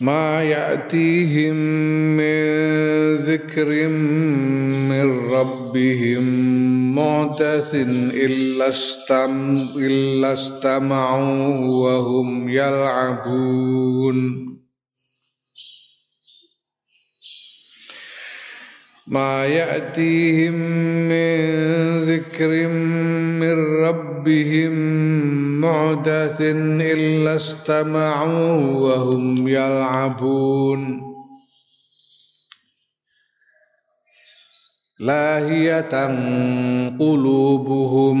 ما يأتيهم من ذكر من ربهم معتس إلا, استم إلا استمعوا وهم يلعبون. ما يأتيهم من ذكر من ربهم محدث إلا استمعوا وهم يلعبون. لاهية قلوبهم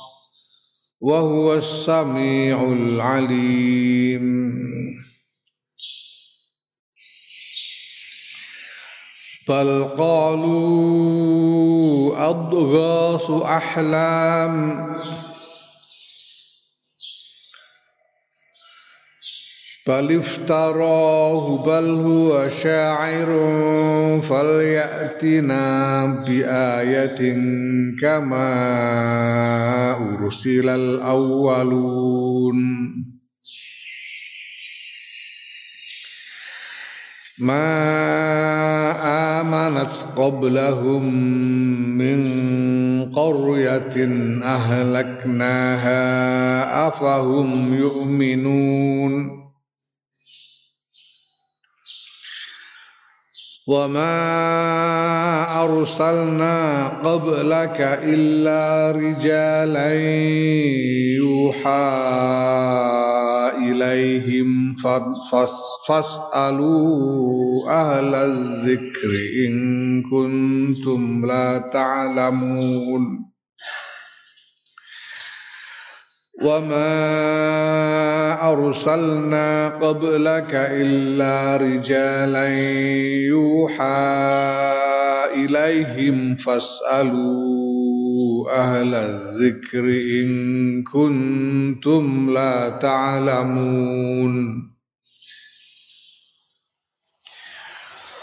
وهو السميع العليم. بل قالوا أضغاث أحلام. بل افتراه بل هو شاعر فليأتنا بآية كما أرسل الأولون. ما آمنت قبلهم من قرية أهلكناها أفهم يؤمنون. وما أرسلنا قبلك إلا رجالا يوحى إليهم فاسألوا أهل الذكر إن كنتم لا تعلمون وما أرسلنا قبلك إلا رجالا يوحى إليهم فاسألوا أهل الذكر إن كنتم لا تعلمون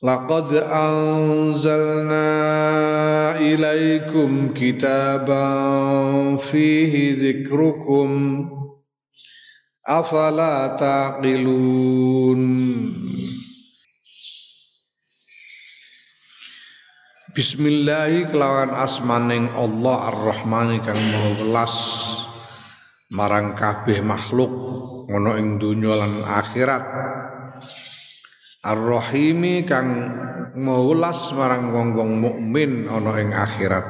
Laqad anzalna ilaikum kitaban fihi zikrukum. Afala taqilun? Bismillahi kelawan asmaning Allah Ar-Rahman kang Maha Welas. Marang kabeh makhluk ngono ing donya akhirat. Ar-Rahimi kang maulas marang wong-wong mukmin ana ing akhirat.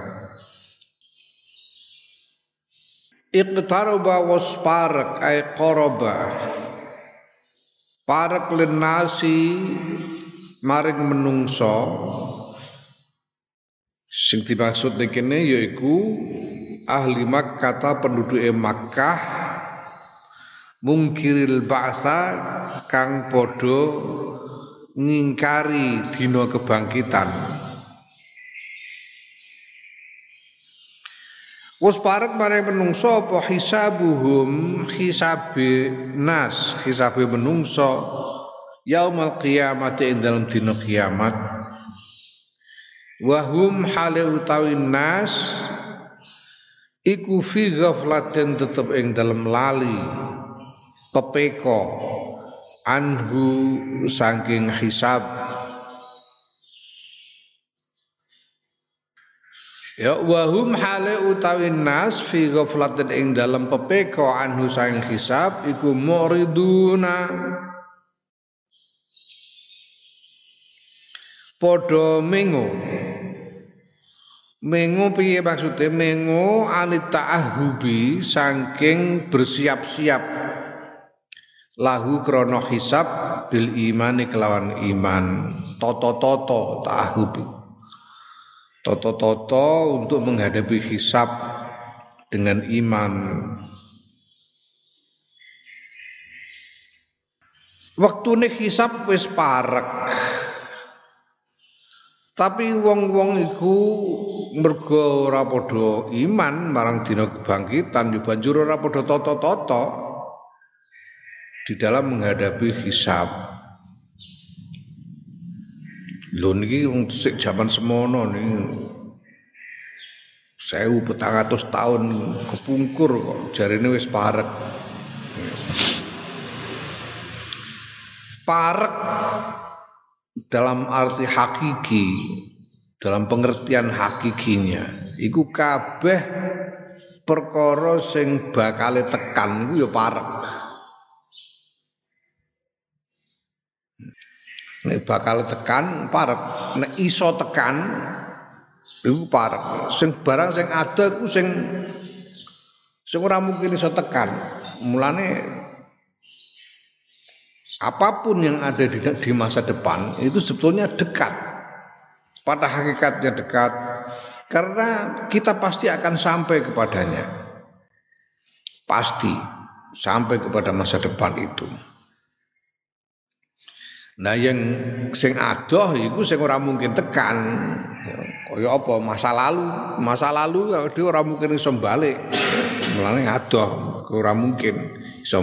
Iqtaraba wasparek ay qaraba. Parek lenasi maring menungso sing dimaksud kene yaiku ahli Makkah penduduk Makkah mungkiril ba'sa kang padha ngingkari dina kebangkitan. Wes parek mare menungso apa hisabuhum hisabe nas hisabe menungso yaumul qiyamati ing dalam dina kiamat. Wahum hale utawi nas iku fi ghaflatin tetep ing dalam lali pepeko anhu saking hisab. Ya wahum hale utawi nas fi ghaflatin ing dalam pepeko anhu saking hisab iku muriduna. Padha mengo mengo piye maksude mengo anita ahubi saking bersiap-siap lahu krono hisab bil imani kelawan iman. Toto-toto ta'ahubi. Toto-toto untuk menghadapi hisab dengan iman. Waktu nih hisab wis parek. Tapi wong-wong iku mergo ora iman marang dina kebangkitan yo banjur ora padha tata-tata di dalam menghadapi hisab. Lho niki wong sik jaman semono niki sewu petang atus tahun kepungkur kok jarine wis parek. Parek dalam arti hakiki dalam pengertian hakikinya iku kabeh perkara sing bakale tekan iku ya parek nek bakal tekan parek nek iso tekan iku parek sing barang sing ada iku sing sing ora mungkin iso tekan mulane apa pun yang ada di, di masa depan itu sebetulnya dekat. Pada hakikatnya dekat karena kita pasti akan sampai kepadanya. Pasti sampai kepada masa depan itu. Nah yang sing adoh itu sing ora mungkin tekan. Kaya apa masa lalu, masa lalu dia ora mungkin iso balik. Mulane adoh ora mungkin iso.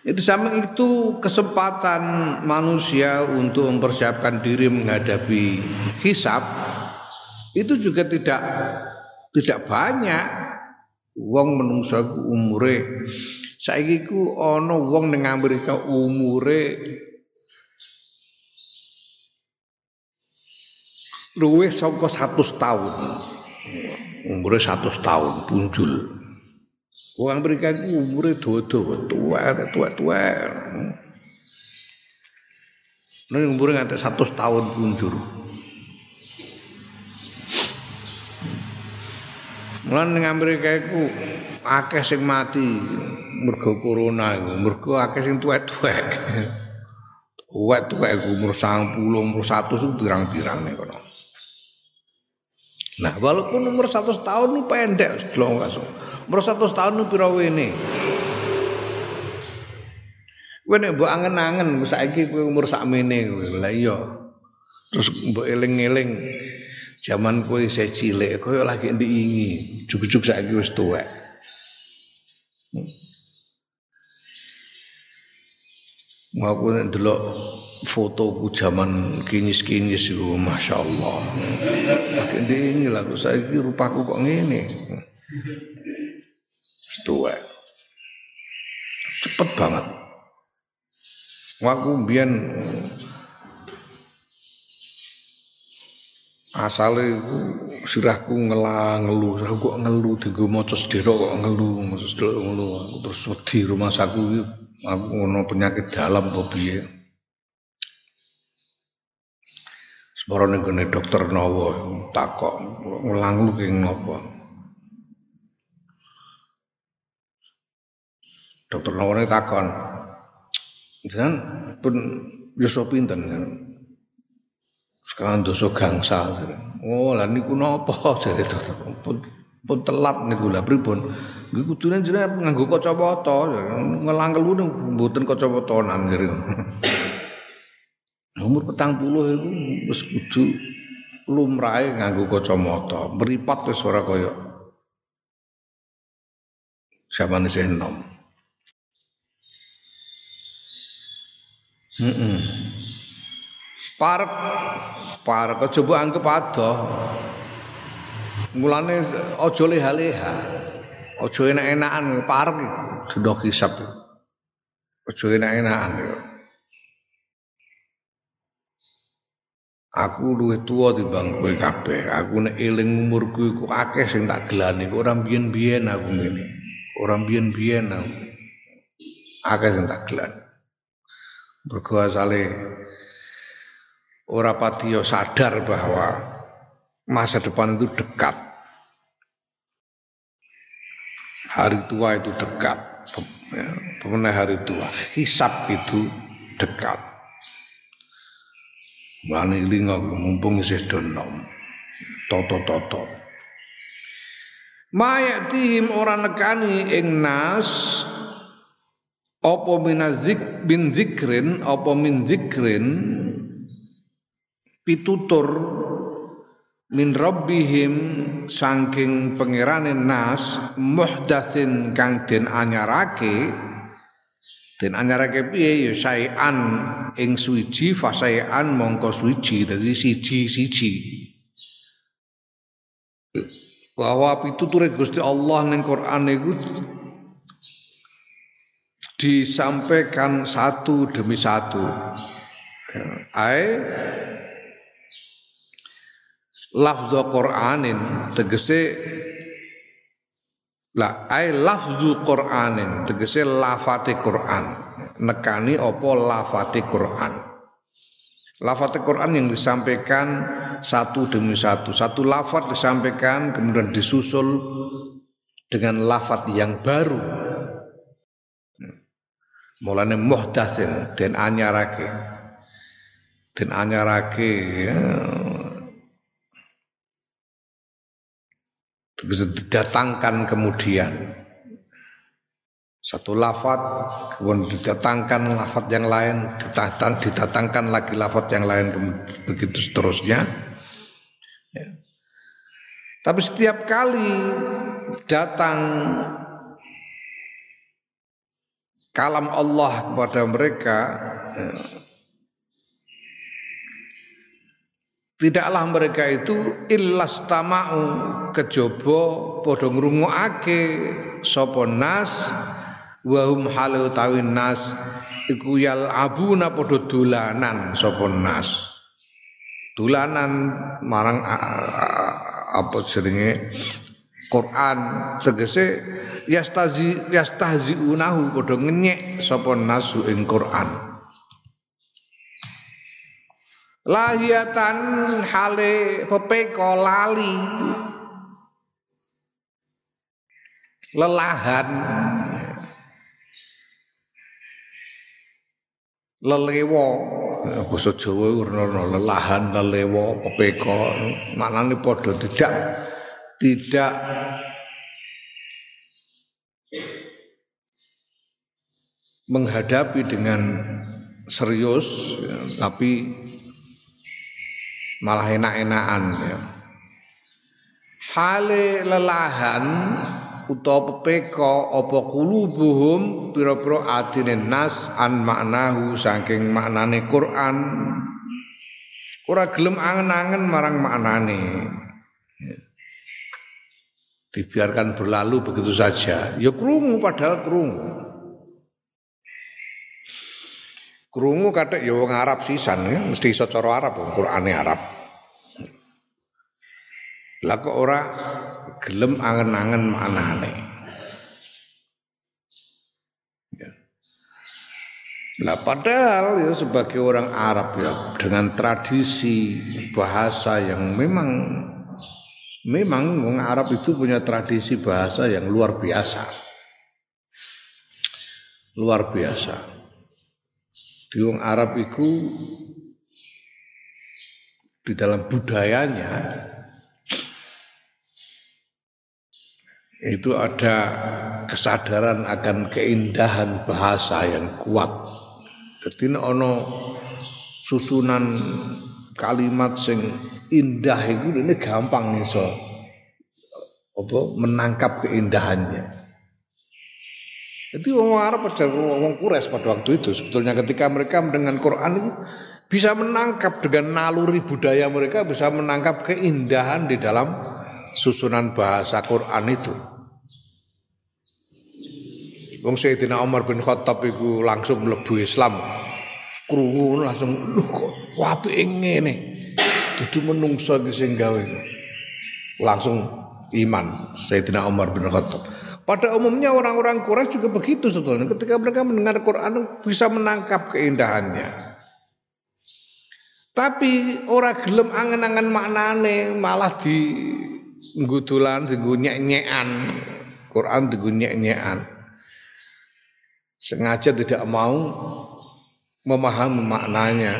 Itu sama itu kesempatan manusia untuk mempersiapkan diri menghadapi hisab itu juga tidak tidak banyak wong menungsa umure saiki ku ana wong ning Amerika umure luwih saka 100 tahun umure 100 tahun punjul Wong Amerika iku umure dawa-dawa, tuwa-tuwa. Nek umure nganti 100 tahun punjur. Mulan ning Amerika iku akeh sing mati mergo corona iku, mergo akeh sing tuwek-tuwek. Tuwek-tuwek umur 90, umur 100 iku pirang-pirang nek kono. Nah, walaupun umur 100 tahun itu pendek, belum Umur 100 tahun nu pira wene? Kowe nek mbok angen-angen saiki kowe umur sakmene kowe. Lah iya. Terus mbok eling-eling zaman kowe isih cilik koyo lagi ndiingi. Juk-juk saiki wis tuwek. Mau aku nek delok fotoku zaman kinis-kinis itu Masya Allah ini lah saya rupaku kok ngene tua cepet banget waktu biyen asale iku sirahku ngelang ngelu kok ngelu dienggo maca sedherek kok ngelu maca sedherek ngelu terus wedi rumah saku aku ngono penyakit dalam apa piye Semoro ning dokter nawa takok ngelang lu ki ngopo Dokter Nawane takon. Jenengan pun yuswa pinten. Sekarang dosa gangsal. Oh, lah niku napa jare. Pun pun telat niku lah pripun. Nggih kudune jenengan nganggo kacamata, ngelangkel niku mboten kacamatanan ngene. Umur petang puluh itu wis kudu lumrahe nganggo kacamata. Meripat wis ora kaya zaman enom. Heeh. Parek parek coba anggap adoh. Mulane aja leha-leha. Aja enak-enakan parek dina hisab. Aja enak-enakan. Aku luwih tuwa timbang kowe kabeh. Aku nek eling umurku iku akeh sing tak gelani. Ora biyen-biyen aku ngene. Ora biyen-biyen aku. Akeh sing tak gelani. Mergo asale ora pati sadar bahwa masa depan itu dekat. Hari tua itu dekat. Ya, hari tua. Hisab itu dekat. Mulane linga mumpung isih do nom. Toto-toto. Mayatihim ora nekani ing nas apa minazik bin zikrin apa min zikrin pitutur min rabbihim saking pangerane nas muhdatsin kang den anyarake. Den anyarake piye? Ya sayan ing suwiji fasayan mongko suwiji dadi siji-siji bahwa pituture Gusti Allah ning Quran iku disampaikan satu demi satu. Ai lafzu Qur'anin tegese la ai lafzu Qur'anin tegese lafate Qur'an. Nekani apa lafate Qur'an? Lafate Qur'an yang disampaikan satu demi satu. Satu lafat disampaikan kemudian disusul dengan lafat yang baru. Mulane muhdatsin den anyarake. Den anyarake ya, didatangkan kemudian satu lafat kemudian didatangkan lafat yang lain didatang didatangkan lagi lafat yang lain begitu seterusnya ya. tapi setiap kali datang kalam Allah kepada mereka ya, Tidaklah mereka itu illas tamau kejaba padha ngrungokake sapa nas wa hum halu tawin nas iku yal abuna padha dolanan sapa nas. Dolanan marang apa jenenge Quran tegese yastazi yastahziunahu padha ngenyek sapa nasu ing Quran. Lahiatan hale pepeko lali. Lelahan. Lelewo. Basa Jawa urna lelahan lelewo pepeko. Maknane padha tidak tidak. Menghadapi dengan serius tapi malah enak-enakan ya. Hale lelahan utawa pepeka apa kulubuhum pira-pira adine nas an maknahu saking maknane Quran. Ora gelem angen-angen marang maknane. Dibiarkan berlalu begitu saja. Ya krungu padahal krungu Krungu kathek ya wong Arab sisan ya, mesti iso cara Arab wong Qur'ane Arab. Lah kok ora gelem angen-angen maknane. Ya. Nah padahal ya sebagai orang Arab ya dengan tradisi bahasa yang memang memang orang Arab itu punya tradisi bahasa yang luar biasa. Luar biasa. Di wong Arab itu di dalam budayanya itu ada kesadaran akan keindahan bahasa yang kuat. Jadi ono susunan kalimat sing indah itu ini gampang iso apa menangkap keindahannya. Itu orang Arab pada orang Quraisy pada waktu itu sebetulnya ketika mereka mendengar Quran itu bisa menangkap dengan naluri budaya mereka bisa menangkap keindahan di dalam susunan bahasa Quran itu. Wong Sayyidina Umar bin Khattab itu langsung mlebu Islam. Krungu langsung lho kok apike ngene. Dudu menungso iki sing gawe. Langsung iman Sayyidina Umar bin Khattab. Pada umumnya orang-orang Quraisy juga begitu sebetulnya. Ketika mereka mendengar Quran bisa menangkap keindahannya. Tapi orang gelem angen-angen maknane malah di ngudulan, di nyek-nyekan. Quran di nyek-nyekan sengaja tidak mau memahami maknanya.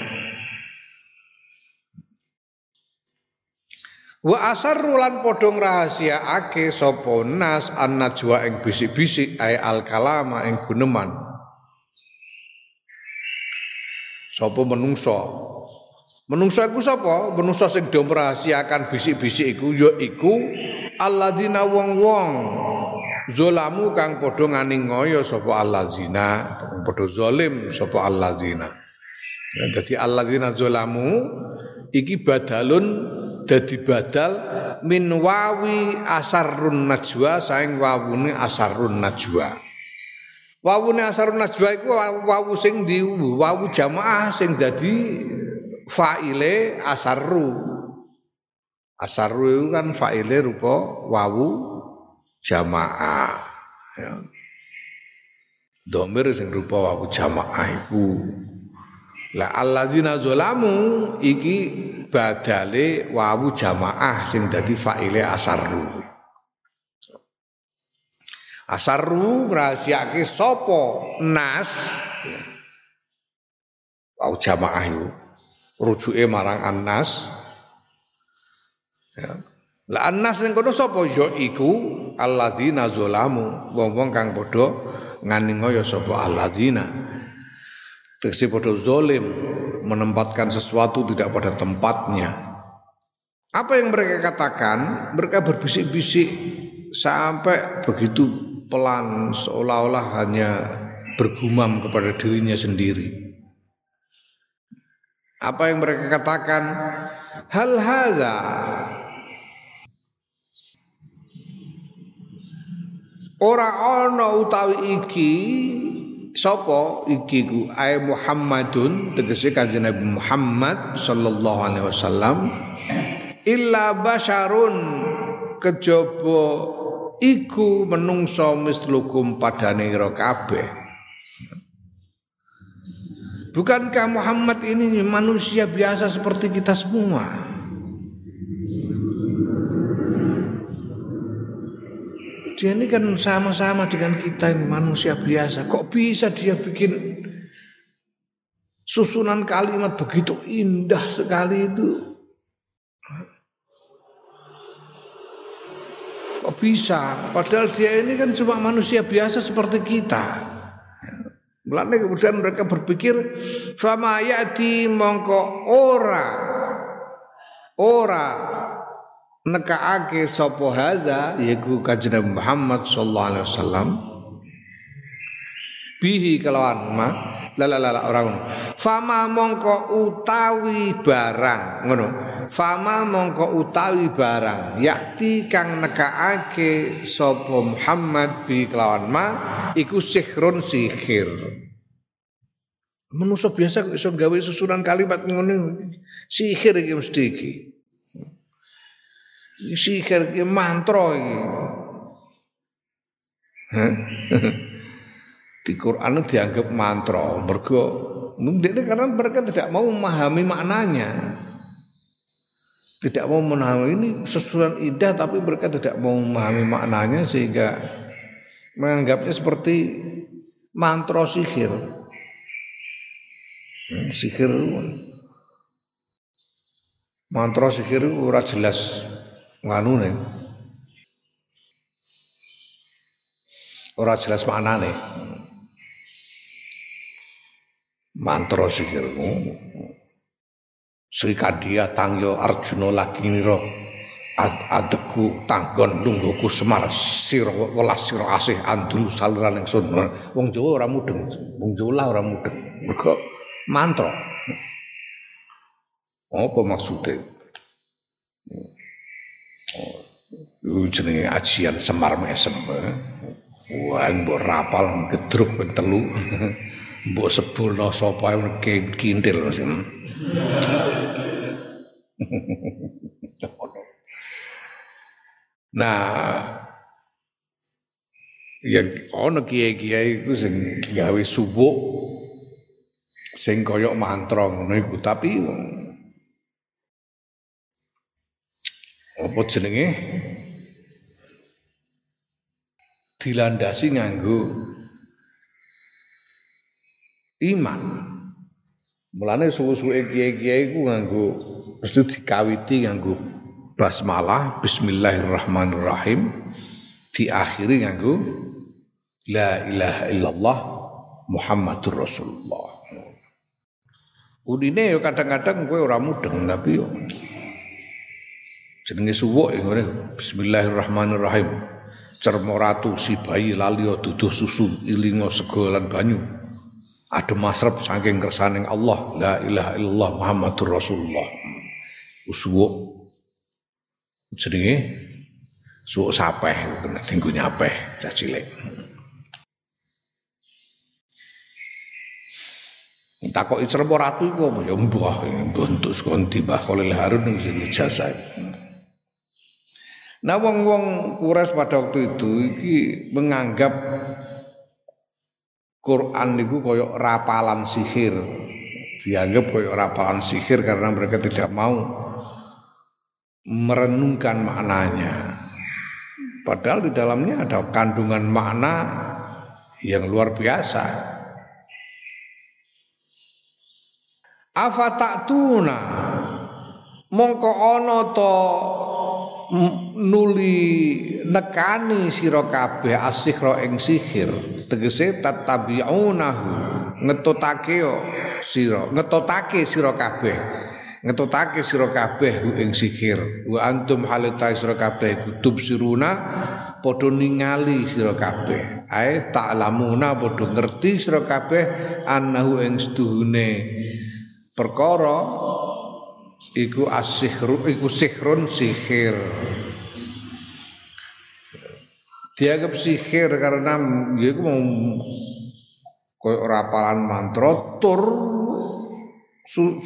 Wa asarru lan padha ngrahasiaake sapa nas annajwa ing bisik-bisik ay al kalama ing guneman. Sapa menungso? Menungso iku sapa? Menungso sing do merahasiakan bisik-bisik iku ya iku alladzina wong-wong zolamu kang padha nganingaya sapa allazina padha zalim sapa allazina dadi allazina zolamu iki badalun dadi badal min wawi asarrun najwa saing wawune asarrun najwa wawune asarrun najwa iku wawu sing di wawu jamaah sing dadi faile asarru asarru itu kan faile rupa wawu jamaah ya. Domir sing rupa wawu jamaah iku. La alladzina zalamu iki badale wawu jamaah sing dadi faile asarru. Asarru ngrahasiake sapa? Nas. Wawu jamaah iku. Rujuke marang annas. Ya. La annas ning kono sapa? Ya iku alladzina zalamu wong-wong kang padha nganinga ya sapa? Alladzina. Tegese padha zalim menempatkan sesuatu tidak pada tempatnya. Apa yang mereka katakan? Mereka berbisik-bisik sampai begitu pelan seolah-olah hanya bergumam kepada dirinya sendiri. Apa yang mereka katakan? Hal haza Ora ana utawi iki sapa iki ku ay Muhammadun tegese kanjeng Nabi Muhammad sallallahu alaihi wasallam illa basyarun kejaba iku menungso mislukum padane ira kabeh Bukankah Muhammad ini manusia biasa seperti kita semua? Dia ini kan sama-sama dengan kita ini manusia biasa. Kok bisa dia bikin susunan kalimat begitu indah sekali itu? Kok bisa? Padahal dia ini kan cuma manusia biasa seperti kita. Mulanya kemudian mereka berpikir fama yati mongko ora ora nekaake sapa hadza yaiku kanjeng Muhammad sallallahu alaihi wasallam. Bihi kelawan ma. La la orang fama mongko utawi barang ngono. Fama mongko utawi barang yakti kang nekaake sapa Muhammad bi kelawan ma iku sihrun sihir. Manusa biasa kok iso gawe susunan kalimat ngono. Sihir iki mesti sihir ki mantra iki. Di Quran dianggap mantra, mergo ini karena mereka tidak mau memahami maknanya. Tidak mau memahami ini sesuatu indah tapi mereka tidak mau memahami maknanya sehingga menganggapnya seperti mantra sihir. Hmm, sihir mantra sihir ora jelas nganune. Ora jelas maknane. Mantra sikilmu. Sri Kadya Tangyo Arjuna lagi nira adegu tanggon lungguhku semar sira welas sira asih andul saluran ingsun. Wong Jawa ora mudeng. Wong lah ora mudeng. Mergo mantra. Apa maksudnya oh, jenenge ajian semar mesem wah mbok rapal gedruk ben telu mbok sebulno sapa kintil Nah, ya ana kiai-kiai iku sing gawe subuh sing kaya mantra ngono iku. Tapi apa jenenge dilandasi nganggo iman. Mulane suwe-suwe kiai-kiai iku nganggo mesti dikawiti nganggo basmalah bismillahirrahmanirrahim diakhiri nganggo la ilaha illallah Muhammadur Rasulullah. Udine yo kadang-kadang kowe ora mudeng tapi yo jenenge suwuk ngene bismillahirrahmanirrahim. Cermo ratu si bayi lali duduh susu ilingo sego lan banyu. Adem masrep saking kersaning Allah la ilaha illallah Muhammadur Rasulullah. Usuwuk jenenge suuk sapeh kena tinggu nyapeh cah cilik takoki cerpo ratu iku apa ya mbah bentuk sekon timbah Khalil Harun sing jasa Nah wong-wong kures pada waktu itu iki menganggap Quran itu koyok rapalan sihir. Dianggap koyok rapalan sihir karena mereka tidak mau merenungkan maknanya. Padahal di dalamnya ada kandungan makna yang luar biasa. Afata'tuna mongko ana to nuli nekani sira kabeh asikhra ing sihir. Tegese tatabiunahu ngetotake sira ngetotake sira kabeh. Ngetutake sira kabeh ing sihir. Wa antum halita sira kabeh kutub siruna padha ningali sira kabeh. Ae ta'lamuna padha ngerti sira kabeh annahu ing seduhune perkara iku asihru iku sihrun sihir. Dianggap sihir karena ya iku mau koyo rapalan mantra tur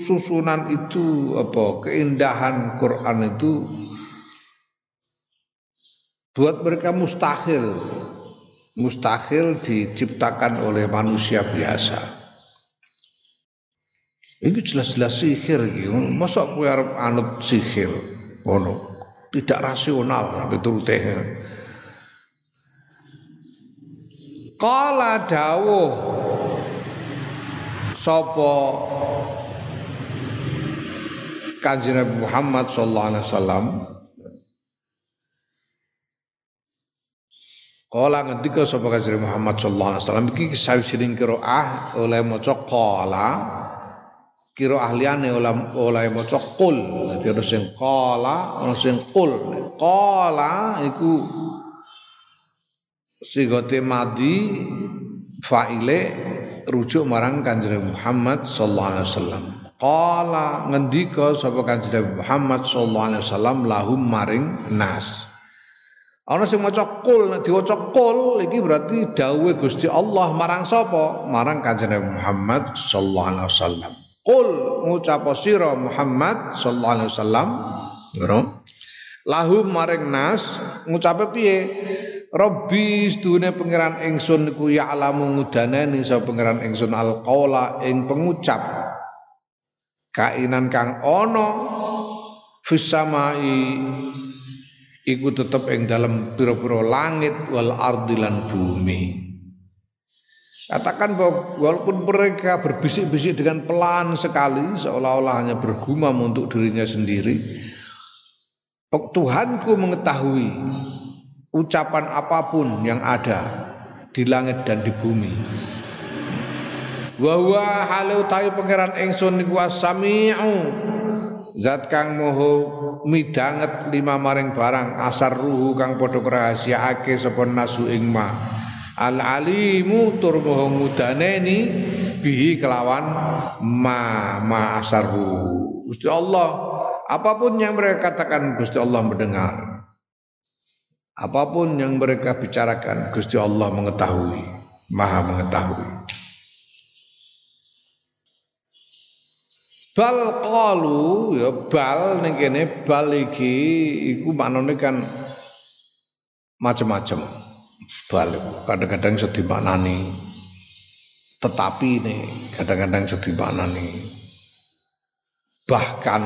susunan itu apa keindahan Quran itu buat mereka mustahil. Mustahil diciptakan oleh manusia biasa ini jelas-jelas sihir gitu masa aku harap anut sihir? Ono tidak rasional tapi turute. Kala dawuh. Sapa? Kanjeng Nabi Muhammad sallallahu alaihi wasallam. Kala ngendika sapa Kanjeng Muhammad sallallahu alaihi wasallam? Iki sawijining qiraah oleh maca qala qiraah liyane oleh oleh maca qul dadi ana sing qala ana sing qul qala iku sigote madi faile rujuk marang Kanjeng Muhammad sallallahu alaihi wasallam Qala ngendika sapa Kanjeng Muhammad sallallahu alaihi wasallam lahum maring nas. Ana sing maca kul nek diwaca kul iki berarti dawuhe Gusti Allah marang sapa? Marang Kanjeng Muhammad sallallahu alaihi wasallam. Kul ngucap sira Muhammad sallallahu alaihi wasallam, lahum maring nas ngucape piye? Rabbi sedune pangeran ingsun iku ya alamu ngudanani sapa pangeran ingsun alqaula ing pengucap. Kainan kang ana fisamai iku tetep ing dalam pira-pira langit wal ardi lan bumi Katakan bahwa walaupun mereka berbisik-bisik dengan pelan sekali seolah-olah hanya bergumam untuk dirinya sendiri Tuhanku mengetahui ucapan apa pun yang ada di langit dan di bumi. Wa halu ta'i pangeran ingsun niku as-sami'u zat kang moho midanget lima maring barang asar ruhu kang padha krahasiaake sapa nasu ing ma al alimu tur moho mudaneni bihi kelawan ma ma asar ruhu Gusti Allah apa pun yang mereka katakan Gusti Allah mendengar. Apa pun yang mereka bicarakan Gusti Allah mengetahui maha mengetahui. Bal qalu ya bal ning kene bal iki iku maknane kan macam-macam. Bal kadang-kadang iso dimaknani tetapi nih kadang-kadang iso dimaknani bahkan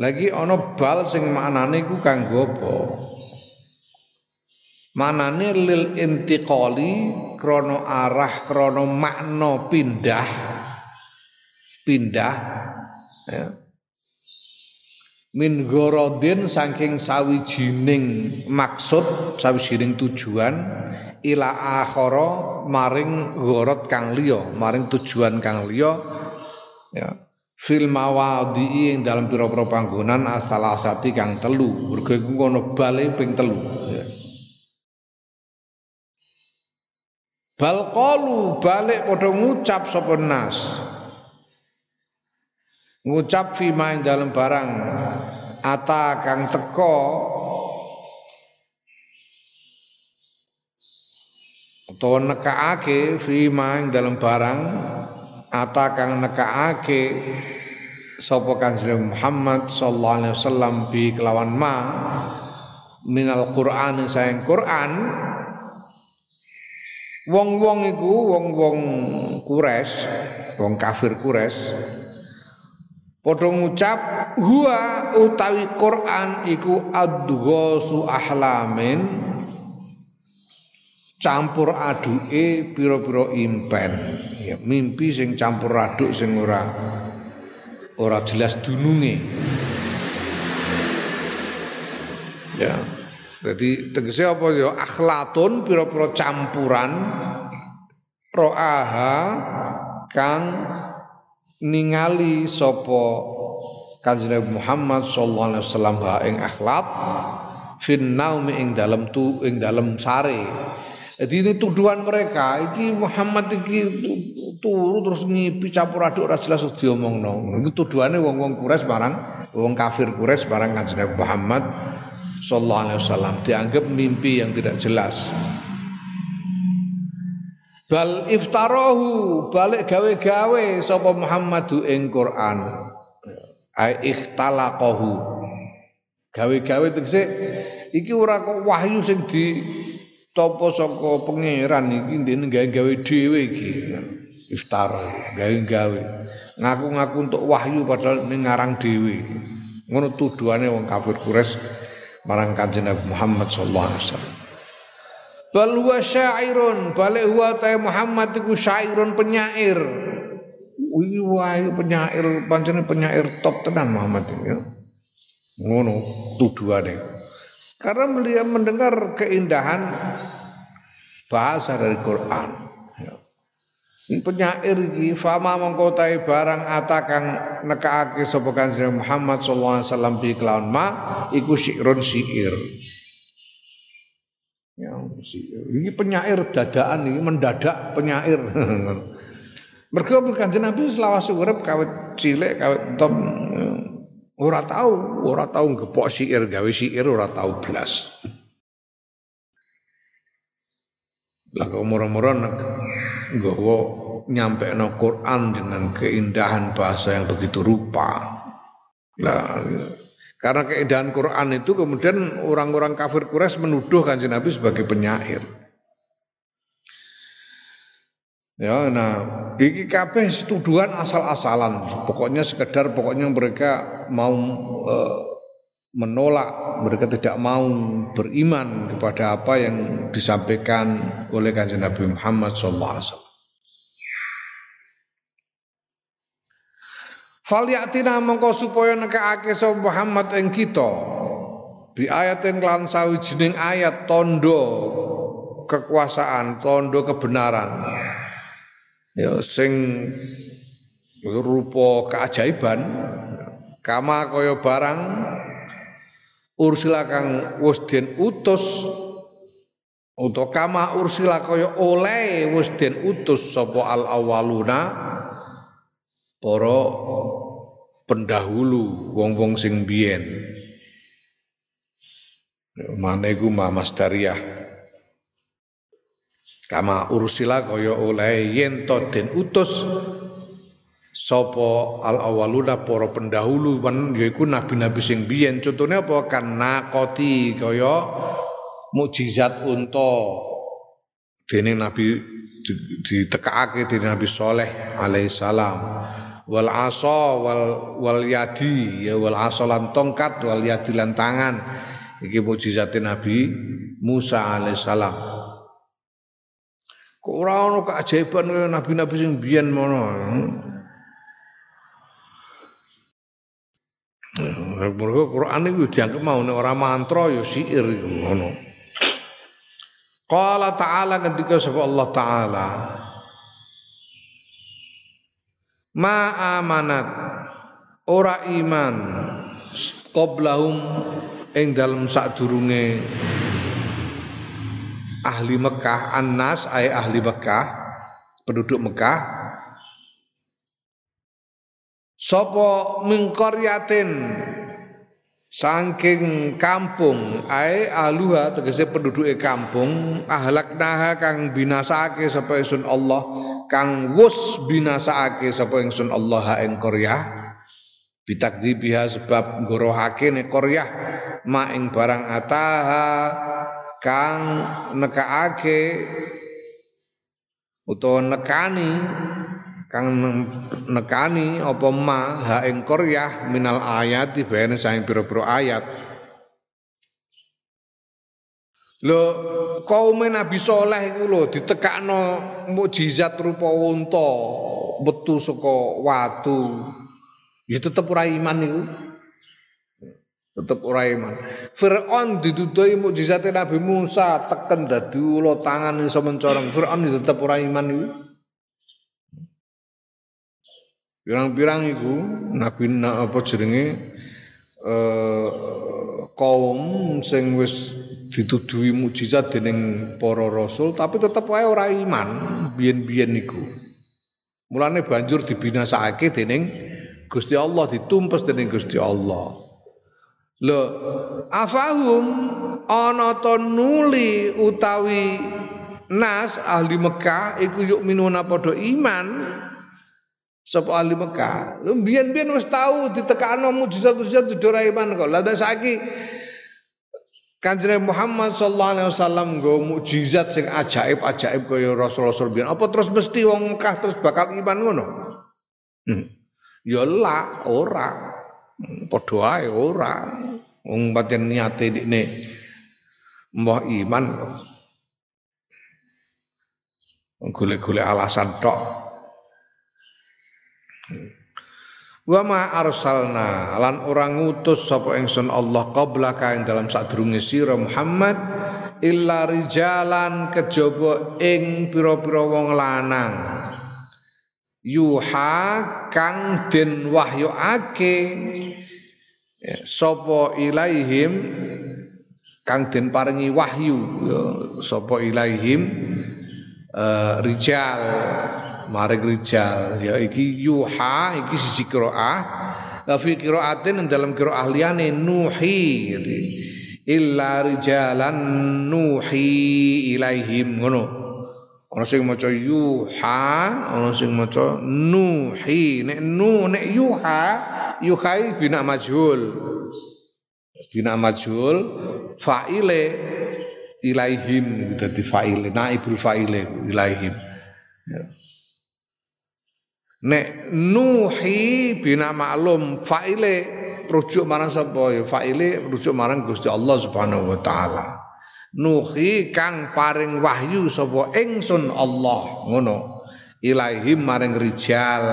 lagi ono bal sing maknane iku kanggo apa? Manane lil intiqali krono arah krono makna pindah pindah ya. Min gorodin saking sawijining maksud sawijining tujuan ila akhara maring gorot kang liya maring tujuan kang liya ya fil mawadhi ing dalam pira-pira panggonan asal asati kang telu. Mergo iku ngono bale ping telu ya. Bal balik padha ngucap sapa nas. Ngucap fima ing dalam barang ata kang teko utawa nekaake fima ing dalam barang ata kang nekaake sapa kanjeng Muhammad sallallahu alaihi wasallam bi kelawan ma minal Qur'an sayang Quran. Wong-wong iku wong-wong Quraisy wong kafir Quraisy Padha ngucap huwa utawi Quran iku adghasu ahlamin. Campur aduke pira-pira impen. Ya mimpi sing campur aduk sing ora ora jelas dununge. Ya jadi tegese apa ya? Akhlatun pira-pira campuran. Ro'aha kang ningali sapa Kanjeng Muhammad sallallahu alaihi wasallam ing akhlak fin naumi ing dalam tu ing dalam sare. Jadi ini tuduhan mereka, iki Muhammad iki turu terus ngipi campur aduk ora jelas diomongno. Iku tuduhane wong-wong Quraisy barang wong kafir Quraisy barang Kanjeng Muhammad sallallahu alaihi wasallam dianggap mimpi yang tidak jelas. Bal iftarahu balik gawe-gawe sapa Muhammadu ing Quran. Ai ikhtalaqahu. Gawe-gawe tegese iki ora kok wahyu sing di topo saka pangeran iki ndene gawe-gawe dhewe iki. Iftar gawe-gawe. Ngaku-ngaku untuk wahyu padahal ngarang dhewe. Ngono tuduhane wong kafir Quraisy marang Kanjeng Nabi Muhammad sallallahu alaihi wasallam. Bal huwa syairun, balik huwa ta Muhammad iku syairun penyair. Wih penyair pancene penyair top tenan Muhammad ini ya. Ngono tuduhane. Karena beliau mendengar keindahan bahasa dari Quran. Ya. Penyair iki fama mongko barang atakang nekaake sapa Muhammad sallallahu alaihi wasallam ma iku syi'run syair. Ini penyair dadaan ini mendadak penyair. Mergo Kanjeng Nabi selawase urip kawit cilik kawit entom ora tahu, ora tahu gepok syair gawe syair ora tahu blas. Lah kok moro-moro nggawa nyampe no Quran dengan keindahan bahasa yang begitu rupa. Lah karena keindahan Quran itu kemudian orang-orang kafir Quraisy menuduh kanjeng Nabi sebagai penyair. Ya, nah, iki kabeh tuduhan asal-asalan. Pokoknya sekedar pokoknya mereka mau e, menolak, mereka tidak mau beriman kepada apa yang disampaikan oleh kanjeng Nabi Muhammad SAW. Falyatina mongko supaya nekake sapa Muhammad ing kita bi ayatin lan sawijining ayat tondo kekuasaan, tondo kebenaran. Ya sing rupa keajaiban kama kaya barang ursila kang wis utus utawa kama ursila kaya oleh wis utus sapa al awaluna para pendahulu wong-wong sing biyen. Mana iku ma masdariyah. Kama ursila kaya oleh yen to den utus sapa al awaluna para pendahulu wan yaiku nabi-nabi sing biyen. Contone apa? Kan nakoti kaya mukjizat unta. Dene nabi ditekake dene nabi soleh alaihissalam wal asa wal wal yadi ya wal asa lan tongkat wal yadi lan tangan Iki mukjizat Nabi Musa alaihissalam. Kok ora ono keajaiban nabi-nabi sing biyen mono. Mergo Quran iku dianggap mau nek ora mantra ya syair ngono. Qala ta'ala ketika sapa Allah taala Ma amanat ora iman. Qablahum ing dalam sadurunge. Ahli Mekah Anas ay ahli Mekah penduduk Mekah. Sapa min qaryatin saking kampung ay aluha tegese penduduke kampung ahlaknaha kang binasake sapa ingsun Allah kang wus binasake sapa ingsun Allah ing qaryah bitakdzibiha sebab ngorohake nek qaryah ma ing barang ataha kang nekaake utawa nekani kang nekani apa ma ha ing qaryah minal ayat dibene saing pira-pira ayat Lho kaum Nabi Soleh iku lho ditekakno mukjizat rupa unta metu saka watu. Ya tetep ora iman niku tetep ora iman. Firaun didudoi mukjizat Nabi Musa teken dadi ulo tangan iso mencorong. Firaun tetep ora iman iku. Pirang-pirang iku nabi apa jenenge eh kaum sing wis dituduhi mukjizat dening para rasul tapi tetep wae ora iman biyen-biyen niku. Mulane banjur dibinasakake dening Gusti Allah ditumpes dening Gusti Allah. Lho, afahum ana nuli utawi nas ahli Mekah iku yuk minuna padha iman sapa ahli Mekah. Lho biyen-biyen wis tau ditekakno mujizat-mujizat ora iman kok. Lah saiki Kanjeng Muhammad sallallahu alaihi wasallam nggo mukjizat sing ajaib-ajaib kaya rasul-rasul biyen. Apa terus mesti wong Mekah terus bakal iman ngono? Hmm. Ya lah, ora. Padha ae ora. Wong pancen niate dikne mbah iman golek-golek alasan tok. Wa ma arsalna lan ora ngutus sapa ingsun Allah qabla ka ing dalam sadurunge sira Muhammad illa rijalan kejaba ing pira-pira wong lanang. Yuha kang den wahyuake ya, sapa ilaihim kang den paringi wahyu ya, sapa ilaihim uh, rijal maring rijal. Ya iki yuha iki siji qiraah fi qiraatin dalam qiraah liyane nuhi gitu. illa rijalan nuhi ilaihim ngono. Ana sing maca yuha ana sing maca nuhi. Nek nu nek yuha yuhai bina majhul. Bina majhul fa'ile ilaihim dadi fa'ile naibul fa'ile ilaihim. Ya. Nek nuhi bina maklum fa'ile rujuk marang sapa? Ya fa'ile rujuk marang Gusti Allah Subhanahu wa taala. Nuhi kang paring wahyu sapa? Ingsun Allah ngono. Ilaihim maring rijal.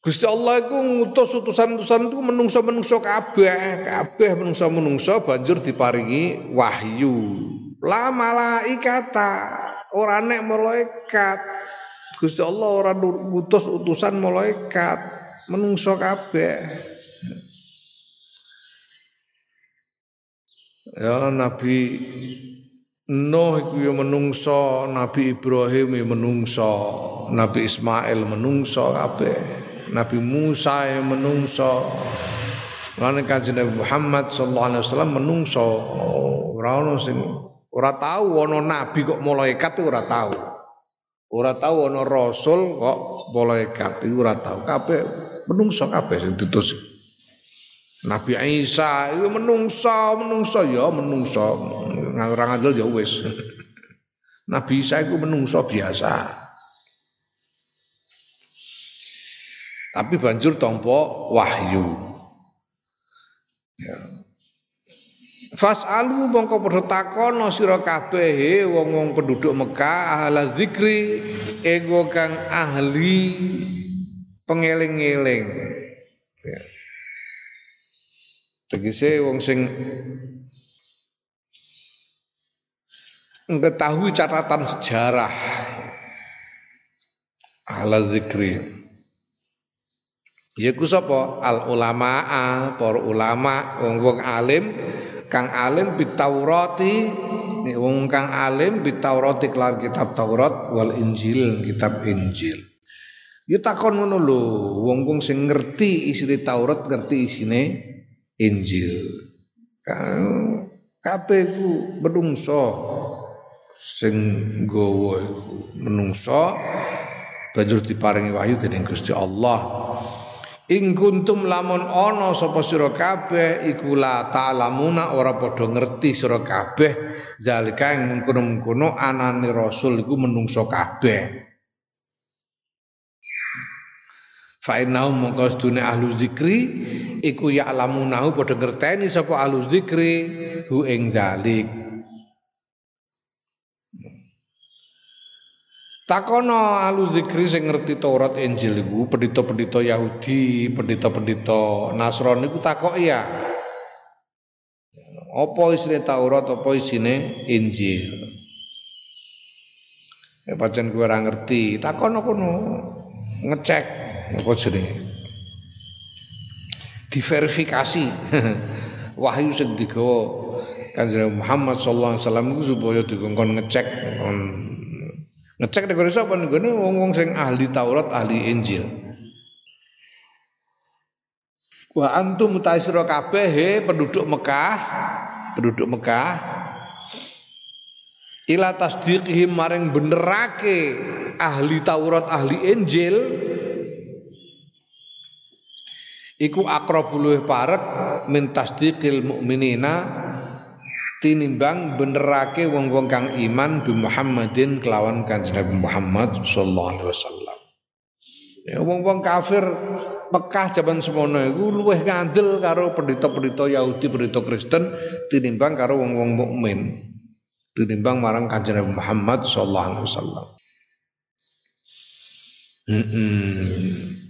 Gusti Allah iku ngutus utusan-utusan itu menungso-menungso kabeh, kabeh menungso-menungso banjur diparingi wahyu. La malaikata, ora nek malaikat. Gusti Allah ora ngutus utusan malaikat, menungso kabeh. Ya Nabi Nuh iku ya menungso, Nabi Ibrahim ya menungso, Nabi Ismail menungso kabeh. Nabi Musa ya menungso. Lan kanjeng Nabi Muhammad sallallahu alaihi wasallam menungso. Ora ono sing ora tahu ana nabi kok malaikat ora tahu. Ora tahu ana rasul kok malaikat ora tahu. Kabeh menungso kabeh sing diutus. Nabi Isa itu menungso, menungso ya menungso. Orang ngandel ya wis. Nabi Isa itu menungso biasa. Tapi banjur tompo wahyu. Ya. Fas'alu mongko padha takono sira kabeh wong-wong penduduk Mekah ahla zikri ego kang ahli pengeling-eling. Ya. Tegese wong sing mengetahui catatan sejarah ala zikri Yaiku sapa al ulama para ulama wong-wong alim kang alim bitaurati wong kang alim bitaurati kelar kitab Taurat wal Injil kitab Injil Ya takon ngono lho wong-wong sing ngerti Taurat ngerti isine Injil. Kabeh ku menungso sing nggawa iku menungso banjur diparingi wahyu dening Gusti Allah. Ing kuntum lamun ana sapa sira kabeh iku la ta'lamuna ora padha ngerti sira kabeh zalika ing anane rasul iku menungso kabeh. fa innahu mongko sedune ahlu zikri iku ya'lamunahu padha ngerteni sapa ahlu zikri hu ing zalik Takono ahlu zikri sing ngerti Taurat Injil iku pendeta-pendeta Yahudi, pendeta-pendeta Nasrani iku takok ya. Apa isine Taurat, apa isine Injil? Ya pancen kowe ora ngerti, takono kono ngecek apa jenenge diverifikasi wahyu sing digawa Kanjeng Muhammad sallallahu alaihi wasallam supaya dikongkon ngecek ngecek nek ora sapa? Nggone wong-wong sing ahli Taurat, ahli Injil. Wa antum mutaisira kabeh he penduduk Mekah, penduduk Mekah. Ila tasdiqihim maring benerake ahli Taurat, ahli Injil. Iku akrabul parek min tasdiqil mukminina tinimbang benerake wong-wong kang iman bi Muhammadin kelawan kanjeng Nabi Muhammad sallallahu alaihi wasallam. Ya wong-wong kafir Mekah jaman semono iku luwih ngandel karo pendeta-pendeta Yahudi, pendeta Kristen tinimbang karo wong-wong mukmin. Tinimbang marang kanjeng Nabi Muhammad sallallahu alaihi wasallam. Hmm.